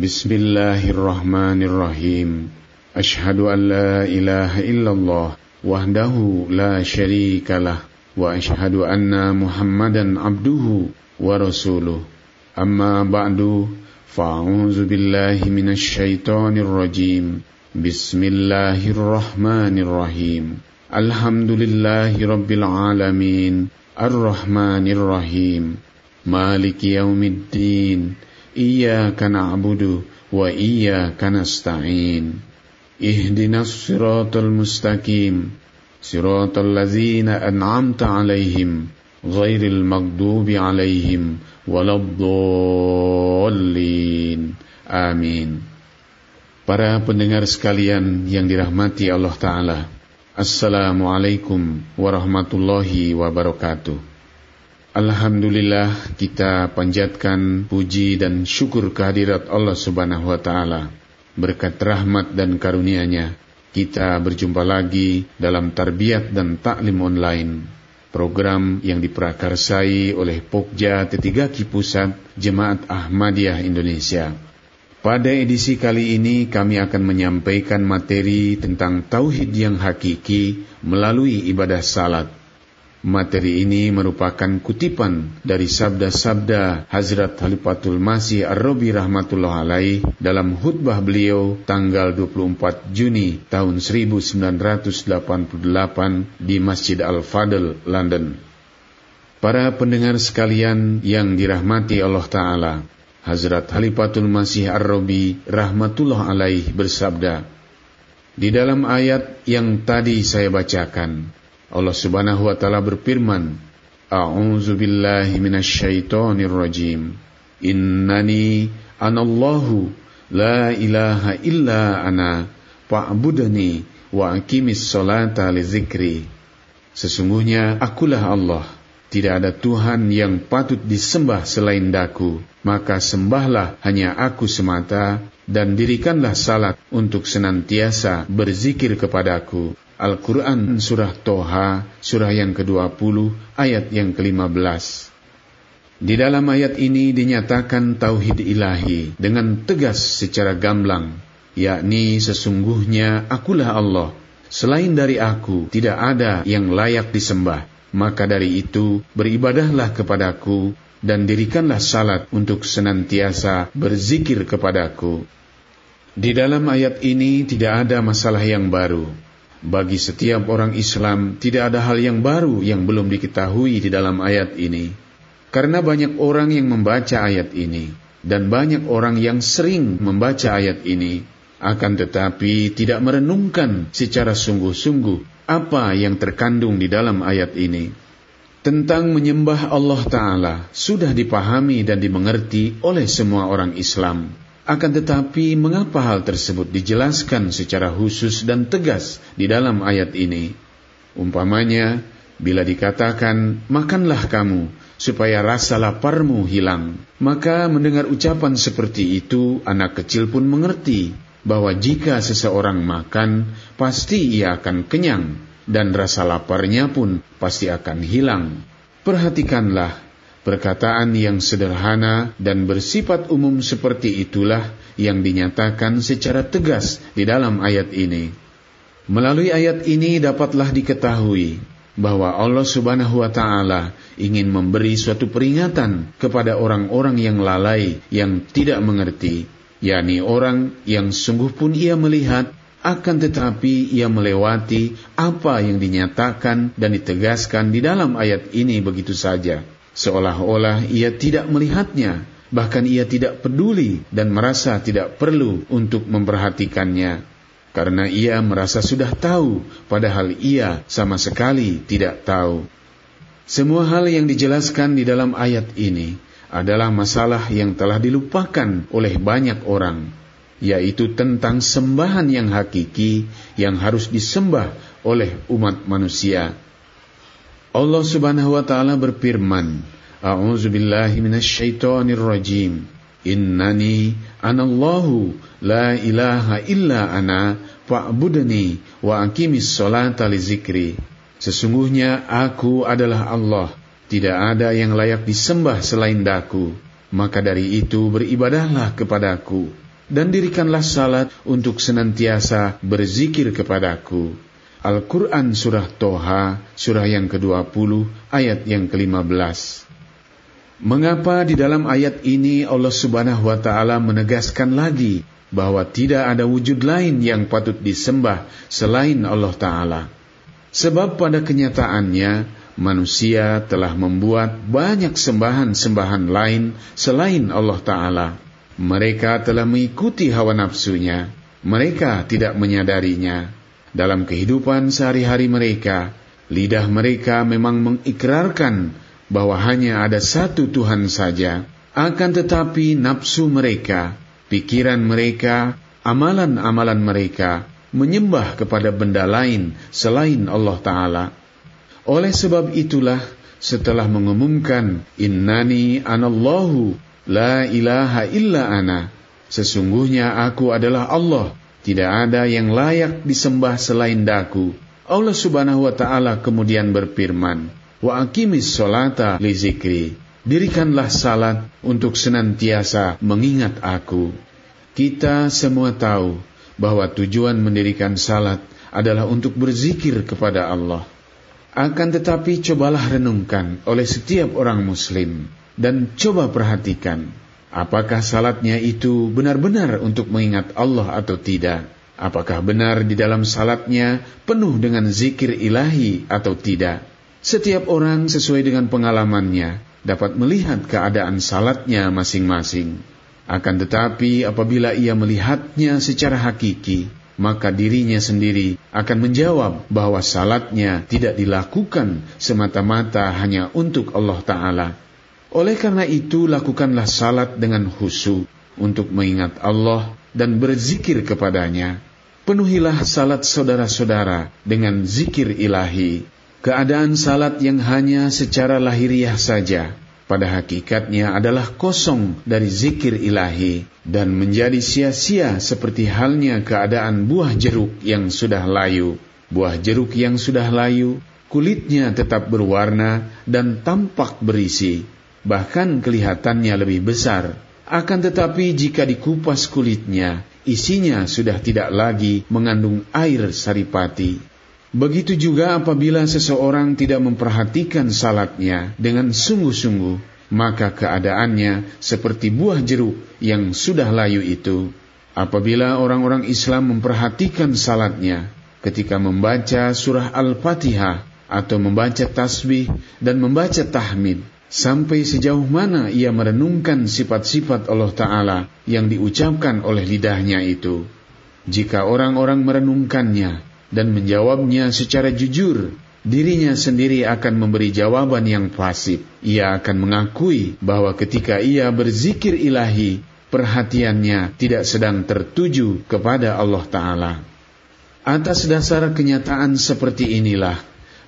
بسم الله الرحمن الرحيم أشهد أن لا إله إلا الله وحده لا شريك له وأشهد أن محمدا عبده ورسوله أما بعد فأعوذ بالله من الشيطان الرجيم بسم الله الرحمن الرحيم الحمد لله رب العالمين الرحمن الرحيم مالك يوم الدين إياك نعبد وإياك نستعين. اهدنا الصراط المستقيم. صراط الذين أنعمت عليهم غير المغضوب عليهم ولا الضالين. آمين. Para pendengar sekalian yang dirahmati Allah Ta'ala Assalamualaikum warahmatullahi wabarakatuh. Alhamdulillah kita panjatkan puji dan syukur kehadirat Allah Subhanahu wa taala. Berkat rahmat dan karunia-Nya, kita berjumpa lagi dalam tarbiyat dan taklim online. Program yang diprakarsai oleh Pokja Tetigaki Pusat Jemaat Ahmadiyah Indonesia. Pada edisi kali ini kami akan menyampaikan materi tentang tauhid yang hakiki melalui ibadah salat. Materi ini merupakan kutipan dari sabda-sabda Hazrat Halifatul Masih Ar-Rabi rahmatullah alaih dalam khutbah beliau tanggal 24 Juni tahun 1988 di Masjid Al-Fadl, London. Para pendengar sekalian yang dirahmati Allah Ta'ala, Hazrat Halifatul Masih Ar-Rabi rahmatullah alaih bersabda, di dalam ayat yang tadi saya bacakan, Allah Subhanahu wa taala berfirman, A'udzu billahi minasyaitonir rajim. Innani anallahu la ilaha illa ana fa'budni wa aqimis salata li zikri. Sesungguhnya akulah Allah, tidak ada Tuhan yang patut disembah selain daku, maka sembahlah hanya aku semata dan dirikanlah salat untuk senantiasa berzikir kepadaku. Al-Quran Surah Toha, surah yang ke-20, ayat yang ke-15. Di dalam ayat ini dinyatakan tauhid ilahi dengan tegas secara gamblang, yakni sesungguhnya akulah Allah. Selain dari aku, tidak ada yang layak disembah. Maka dari itu, beribadahlah kepadaku dan dirikanlah salat untuk senantiasa berzikir kepadaku. Di dalam ayat ini tidak ada masalah yang baru. Bagi setiap orang Islam tidak ada hal yang baru yang belum diketahui di dalam ayat ini. Karena banyak orang yang membaca ayat ini dan banyak orang yang sering membaca ayat ini akan tetapi tidak merenungkan secara sungguh-sungguh apa yang terkandung di dalam ayat ini. Tentang menyembah Allah Ta'ala sudah dipahami dan dimengerti oleh semua orang Islam. Akan tetapi, mengapa hal tersebut dijelaskan secara khusus dan tegas di dalam ayat ini? Umpamanya, bila dikatakan, "Makanlah kamu supaya rasa laparmu hilang," maka mendengar ucapan seperti itu, anak kecil pun mengerti bahwa jika seseorang makan, pasti ia akan kenyang, dan rasa laparnya pun pasti akan hilang. Perhatikanlah Perkataan yang sederhana dan bersifat umum seperti itulah yang dinyatakan secara tegas di dalam ayat ini. Melalui ayat ini dapatlah diketahui bahwa Allah Subhanahu wa taala ingin memberi suatu peringatan kepada orang-orang yang lalai yang tidak mengerti, yakni orang yang sungguh pun ia melihat akan tetapi ia melewati apa yang dinyatakan dan ditegaskan di dalam ayat ini begitu saja seolah-olah ia tidak melihatnya, bahkan ia tidak peduli dan merasa tidak perlu untuk memperhatikannya, karena ia merasa sudah tahu, padahal ia sama sekali tidak tahu. Semua hal yang dijelaskan di dalam ayat ini adalah masalah yang telah dilupakan oleh banyak orang, yaitu tentang sembahan yang hakiki yang harus disembah oleh umat manusia Allah Subhanahu wa taala berfirman, A'udzu billahi minasyaitonir rajim. Innani anallahu la ilaha illa ana fa'budni wa aqimis salata li zikri. Sesungguhnya aku adalah Allah, tidak ada yang layak disembah selain daku. Maka dari itu beribadahlah kepadaku dan dirikanlah salat untuk senantiasa berzikir kepadaku. Al-Quran Surah Toha, surah yang ke-20, ayat yang ke-15. Mengapa di dalam ayat ini Allah Subhanahu wa Ta'ala menegaskan lagi bahwa tidak ada wujud lain yang patut disembah selain Allah Ta'ala? Sebab pada kenyataannya manusia telah membuat banyak sembahan-sembahan lain selain Allah Ta'ala. Mereka telah mengikuti hawa nafsunya. Mereka tidak menyadarinya. Dalam kehidupan sehari-hari mereka, lidah mereka memang mengikrarkan bahwa hanya ada satu Tuhan saja. Akan tetapi nafsu mereka, pikiran mereka, amalan-amalan mereka menyembah kepada benda lain selain Allah Ta'ala. Oleh sebab itulah, setelah mengumumkan, Innani anallahu La ilaha illa ana. Sesungguhnya aku adalah Allah. Tidak ada yang layak disembah selain daku. Allah subhanahu wa ta'ala kemudian berfirman, Wa akimis solata li zikri. Dirikanlah salat untuk senantiasa mengingat aku. Kita semua tahu bahwa tujuan mendirikan salat adalah untuk berzikir kepada Allah. Akan tetapi cobalah renungkan oleh setiap orang muslim dan coba perhatikan, apakah salatnya itu benar-benar untuk mengingat Allah atau tidak? Apakah benar di dalam salatnya penuh dengan zikir ilahi atau tidak? Setiap orang sesuai dengan pengalamannya dapat melihat keadaan salatnya masing-masing. Akan tetapi apabila ia melihatnya secara hakiki, maka dirinya sendiri akan menjawab bahwa salatnya tidak dilakukan semata-mata hanya untuk Allah Ta'ala, oleh karena itu, lakukanlah salat dengan khusyuk untuk mengingat Allah dan berzikir kepadanya. Penuhilah salat saudara-saudara dengan zikir ilahi. Keadaan salat yang hanya secara lahiriah saja, pada hakikatnya adalah kosong dari zikir ilahi dan menjadi sia-sia seperti halnya keadaan buah jeruk yang sudah layu. Buah jeruk yang sudah layu, kulitnya tetap berwarna dan tampak berisi bahkan kelihatannya lebih besar. Akan tetapi jika dikupas kulitnya, isinya sudah tidak lagi mengandung air saripati. Begitu juga apabila seseorang tidak memperhatikan salatnya dengan sungguh-sungguh, maka keadaannya seperti buah jeruk yang sudah layu itu. Apabila orang-orang Islam memperhatikan salatnya ketika membaca surah Al-Fatihah atau membaca tasbih dan membaca tahmid, sampai sejauh mana ia merenungkan sifat-sifat Allah Ta'ala yang diucapkan oleh lidahnya itu. Jika orang-orang merenungkannya dan menjawabnya secara jujur, dirinya sendiri akan memberi jawaban yang fasih. Ia akan mengakui bahwa ketika ia berzikir ilahi, perhatiannya tidak sedang tertuju kepada Allah Ta'ala. Atas dasar kenyataan seperti inilah,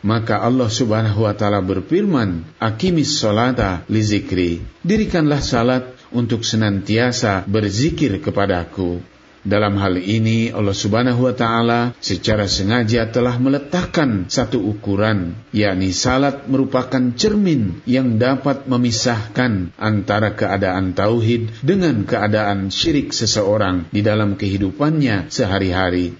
maka Allah subhanahu wa ta'ala berfirman, Akimis salata li zikri. Dirikanlah salat untuk senantiasa berzikir kepadaku. Dalam hal ini Allah subhanahu wa ta'ala secara sengaja telah meletakkan satu ukuran, yakni salat merupakan cermin yang dapat memisahkan antara keadaan tauhid dengan keadaan syirik seseorang di dalam kehidupannya sehari-hari.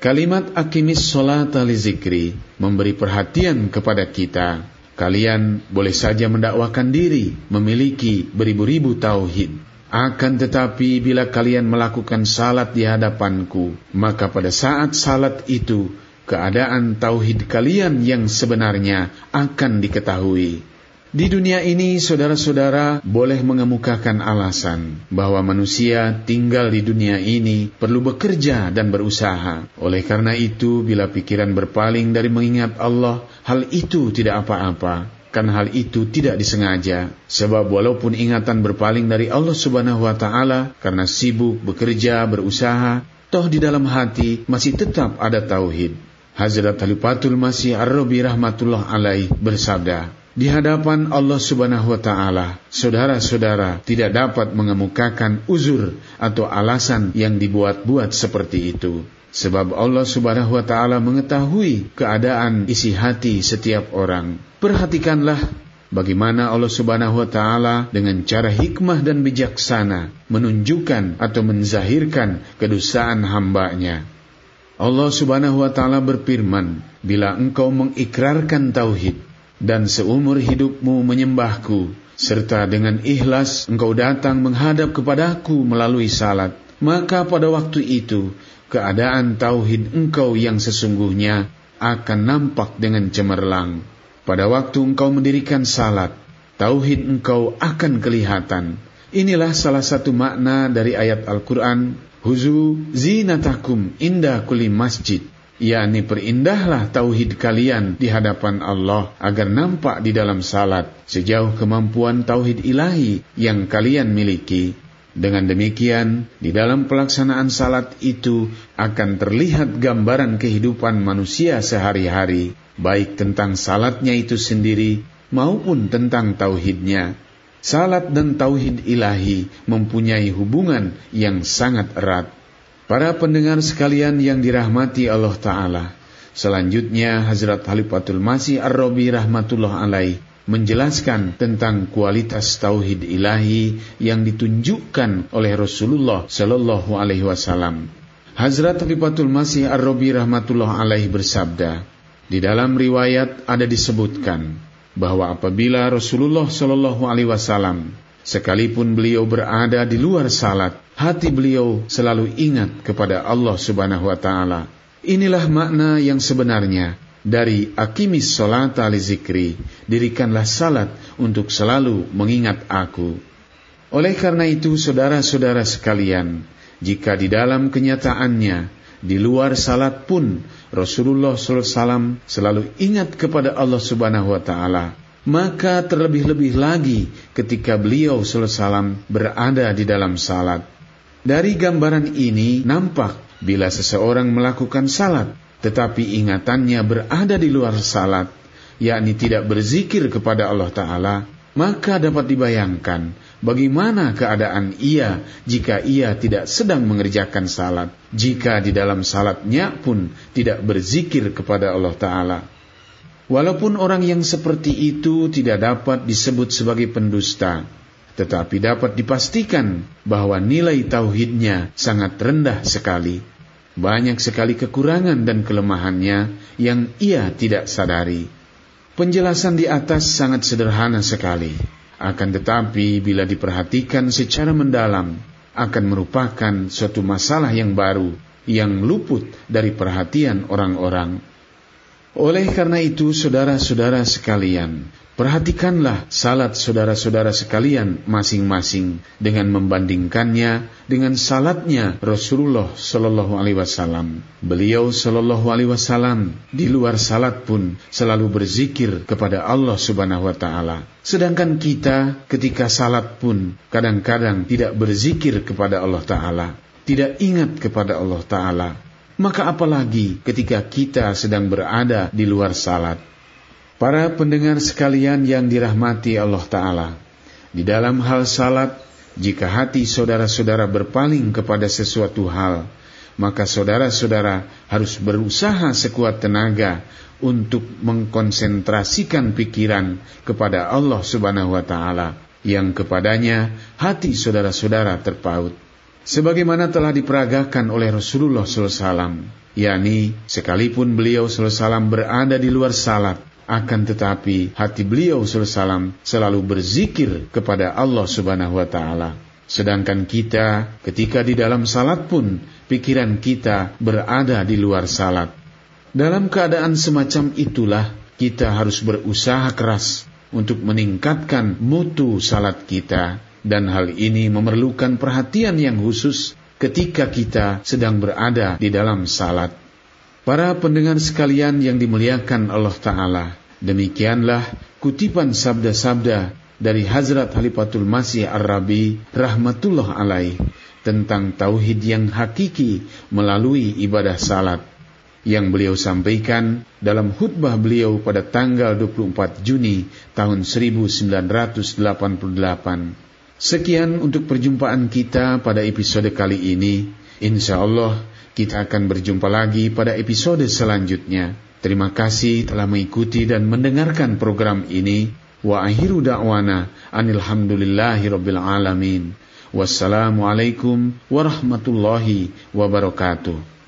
Kalimat akimis solat li zikri memberi perhatian kepada kita. Kalian boleh saja mendakwakan diri memiliki beribu-ribu tauhid. Akan tetapi bila kalian melakukan salat di hadapanku, maka pada saat salat itu keadaan tauhid kalian yang sebenarnya akan diketahui. Di dunia ini, saudara-saudara boleh mengemukakan alasan bahwa manusia tinggal di dunia ini perlu bekerja dan berusaha. Oleh karena itu, bila pikiran berpaling dari mengingat Allah, hal itu tidak apa-apa. Kan hal itu tidak disengaja. Sebab walaupun ingatan berpaling dari Allah Subhanahu wa taala karena sibuk bekerja, berusaha, toh di dalam hati masih tetap ada tauhid. Hazrat Halifatul Masih Ar-Rabi rahmatullah alaih bersabda, di hadapan Allah Subhanahu wa taala, saudara-saudara tidak dapat mengemukakan uzur atau alasan yang dibuat-buat seperti itu. Sebab Allah Subhanahu wa taala mengetahui keadaan isi hati setiap orang. Perhatikanlah bagaimana Allah Subhanahu wa taala dengan cara hikmah dan bijaksana menunjukkan atau menzahirkan kedustaan hambanya. Allah Subhanahu wa taala berfirman, "Bila engkau mengikrarkan tauhid dan seumur hidupmu menyembahku, serta dengan ikhlas engkau datang menghadap kepadaku melalui salat, maka pada waktu itu keadaan tauhid engkau yang sesungguhnya akan nampak dengan cemerlang. Pada waktu engkau mendirikan salat, tauhid engkau akan kelihatan." Inilah salah satu makna dari ayat Al-Quran Huzu zinatakum indah kuli masjid yakni perindahlah tauhid kalian di hadapan Allah agar nampak di dalam salat sejauh kemampuan tauhid ilahi yang kalian miliki. Dengan demikian, di dalam pelaksanaan salat itu akan terlihat gambaran kehidupan manusia sehari-hari, baik tentang salatnya itu sendiri maupun tentang tauhidnya. Salat dan tauhid ilahi mempunyai hubungan yang sangat erat. Para pendengar sekalian yang dirahmati Allah Ta'ala, selanjutnya Hazrat Halifatul Masih Ar-Rabi Rahmatullah Alaih menjelaskan tentang kualitas tauhid ilahi yang ditunjukkan oleh Rasulullah Shallallahu Alaihi Wasallam. Hazrat Halifatul Masih Ar-Rabi Rahmatullah Alaih bersabda, di dalam riwayat ada disebutkan, bahwa apabila Rasulullah Shallallahu Alaihi Wasallam sekalipun beliau berada di luar salat, hati beliau selalu ingat kepada Allah Subhanahu Wa Taala. Inilah makna yang sebenarnya dari akimis salat ali zikri, dirikanlah salat untuk selalu mengingat aku. Oleh karena itu, saudara-saudara sekalian, jika di dalam kenyataannya di luar salat pun Rasulullah SAW selalu ingat kepada Allah Subhanahu wa taala. Maka terlebih-lebih lagi ketika beliau SAW berada di dalam salat. Dari gambaran ini nampak bila seseorang melakukan salat tetapi ingatannya berada di luar salat, yakni tidak berzikir kepada Allah Ta'ala, maka dapat dibayangkan Bagaimana keadaan ia jika ia tidak sedang mengerjakan salat, jika di dalam salatnya pun tidak berzikir kepada Allah Ta'ala. Walaupun orang yang seperti itu tidak dapat disebut sebagai pendusta, tetapi dapat dipastikan bahwa nilai tauhidnya sangat rendah sekali. Banyak sekali kekurangan dan kelemahannya yang ia tidak sadari. Penjelasan di atas sangat sederhana sekali akan tetapi bila diperhatikan secara mendalam akan merupakan suatu masalah yang baru yang luput dari perhatian orang-orang. Oleh karena itu, saudara-saudara sekalian, Perhatikanlah salat saudara-saudara sekalian masing-masing dengan membandingkannya dengan salatnya Rasulullah Shallallahu Alaihi Wasallam. Beliau Shallallahu Alaihi Wasallam di luar salat pun selalu berzikir kepada Allah Subhanahu Wa Taala. Sedangkan kita ketika salat pun kadang-kadang tidak berzikir kepada Allah Taala, tidak ingat kepada Allah Taala. Maka apalagi ketika kita sedang berada di luar salat. Para pendengar sekalian yang dirahmati Allah Ta'ala, di dalam hal salat, jika hati saudara-saudara berpaling kepada sesuatu hal, maka saudara-saudara harus berusaha sekuat tenaga untuk mengkonsentrasikan pikiran kepada Allah Subhanahu wa taala yang kepadanya hati saudara-saudara terpaut. Sebagaimana telah diperagakan oleh Rasulullah SAW, yakni sekalipun beliau SAW berada di luar salat, akan tetapi hati beliau SAW selalu berzikir kepada Allah Subhanahu wa taala. Sedangkan kita ketika di dalam salat pun pikiran kita berada di luar salat. Dalam keadaan semacam itulah kita harus berusaha keras untuk meningkatkan mutu salat kita dan hal ini memerlukan perhatian yang khusus ketika kita sedang berada di dalam salat. Para pendengar sekalian yang dimuliakan Allah Ta'ala, Demikianlah kutipan sabda-sabda dari Hazrat Halifatul Masih Ar-Rabi rahmatullah alaih tentang tauhid yang hakiki melalui ibadah salat yang beliau sampaikan dalam khutbah beliau pada tanggal 24 Juni tahun 1988. Sekian untuk perjumpaan kita pada episode kali ini. Insya Allah kita akan berjumpa lagi pada episode selanjutnya. Terima kasih telah mengikuti dan mendengarkan program ini. Wa akhiru da'wana anilhamdulillahi rabbil alamin. Wassalamualaikum warahmatullahi wabarakatuh.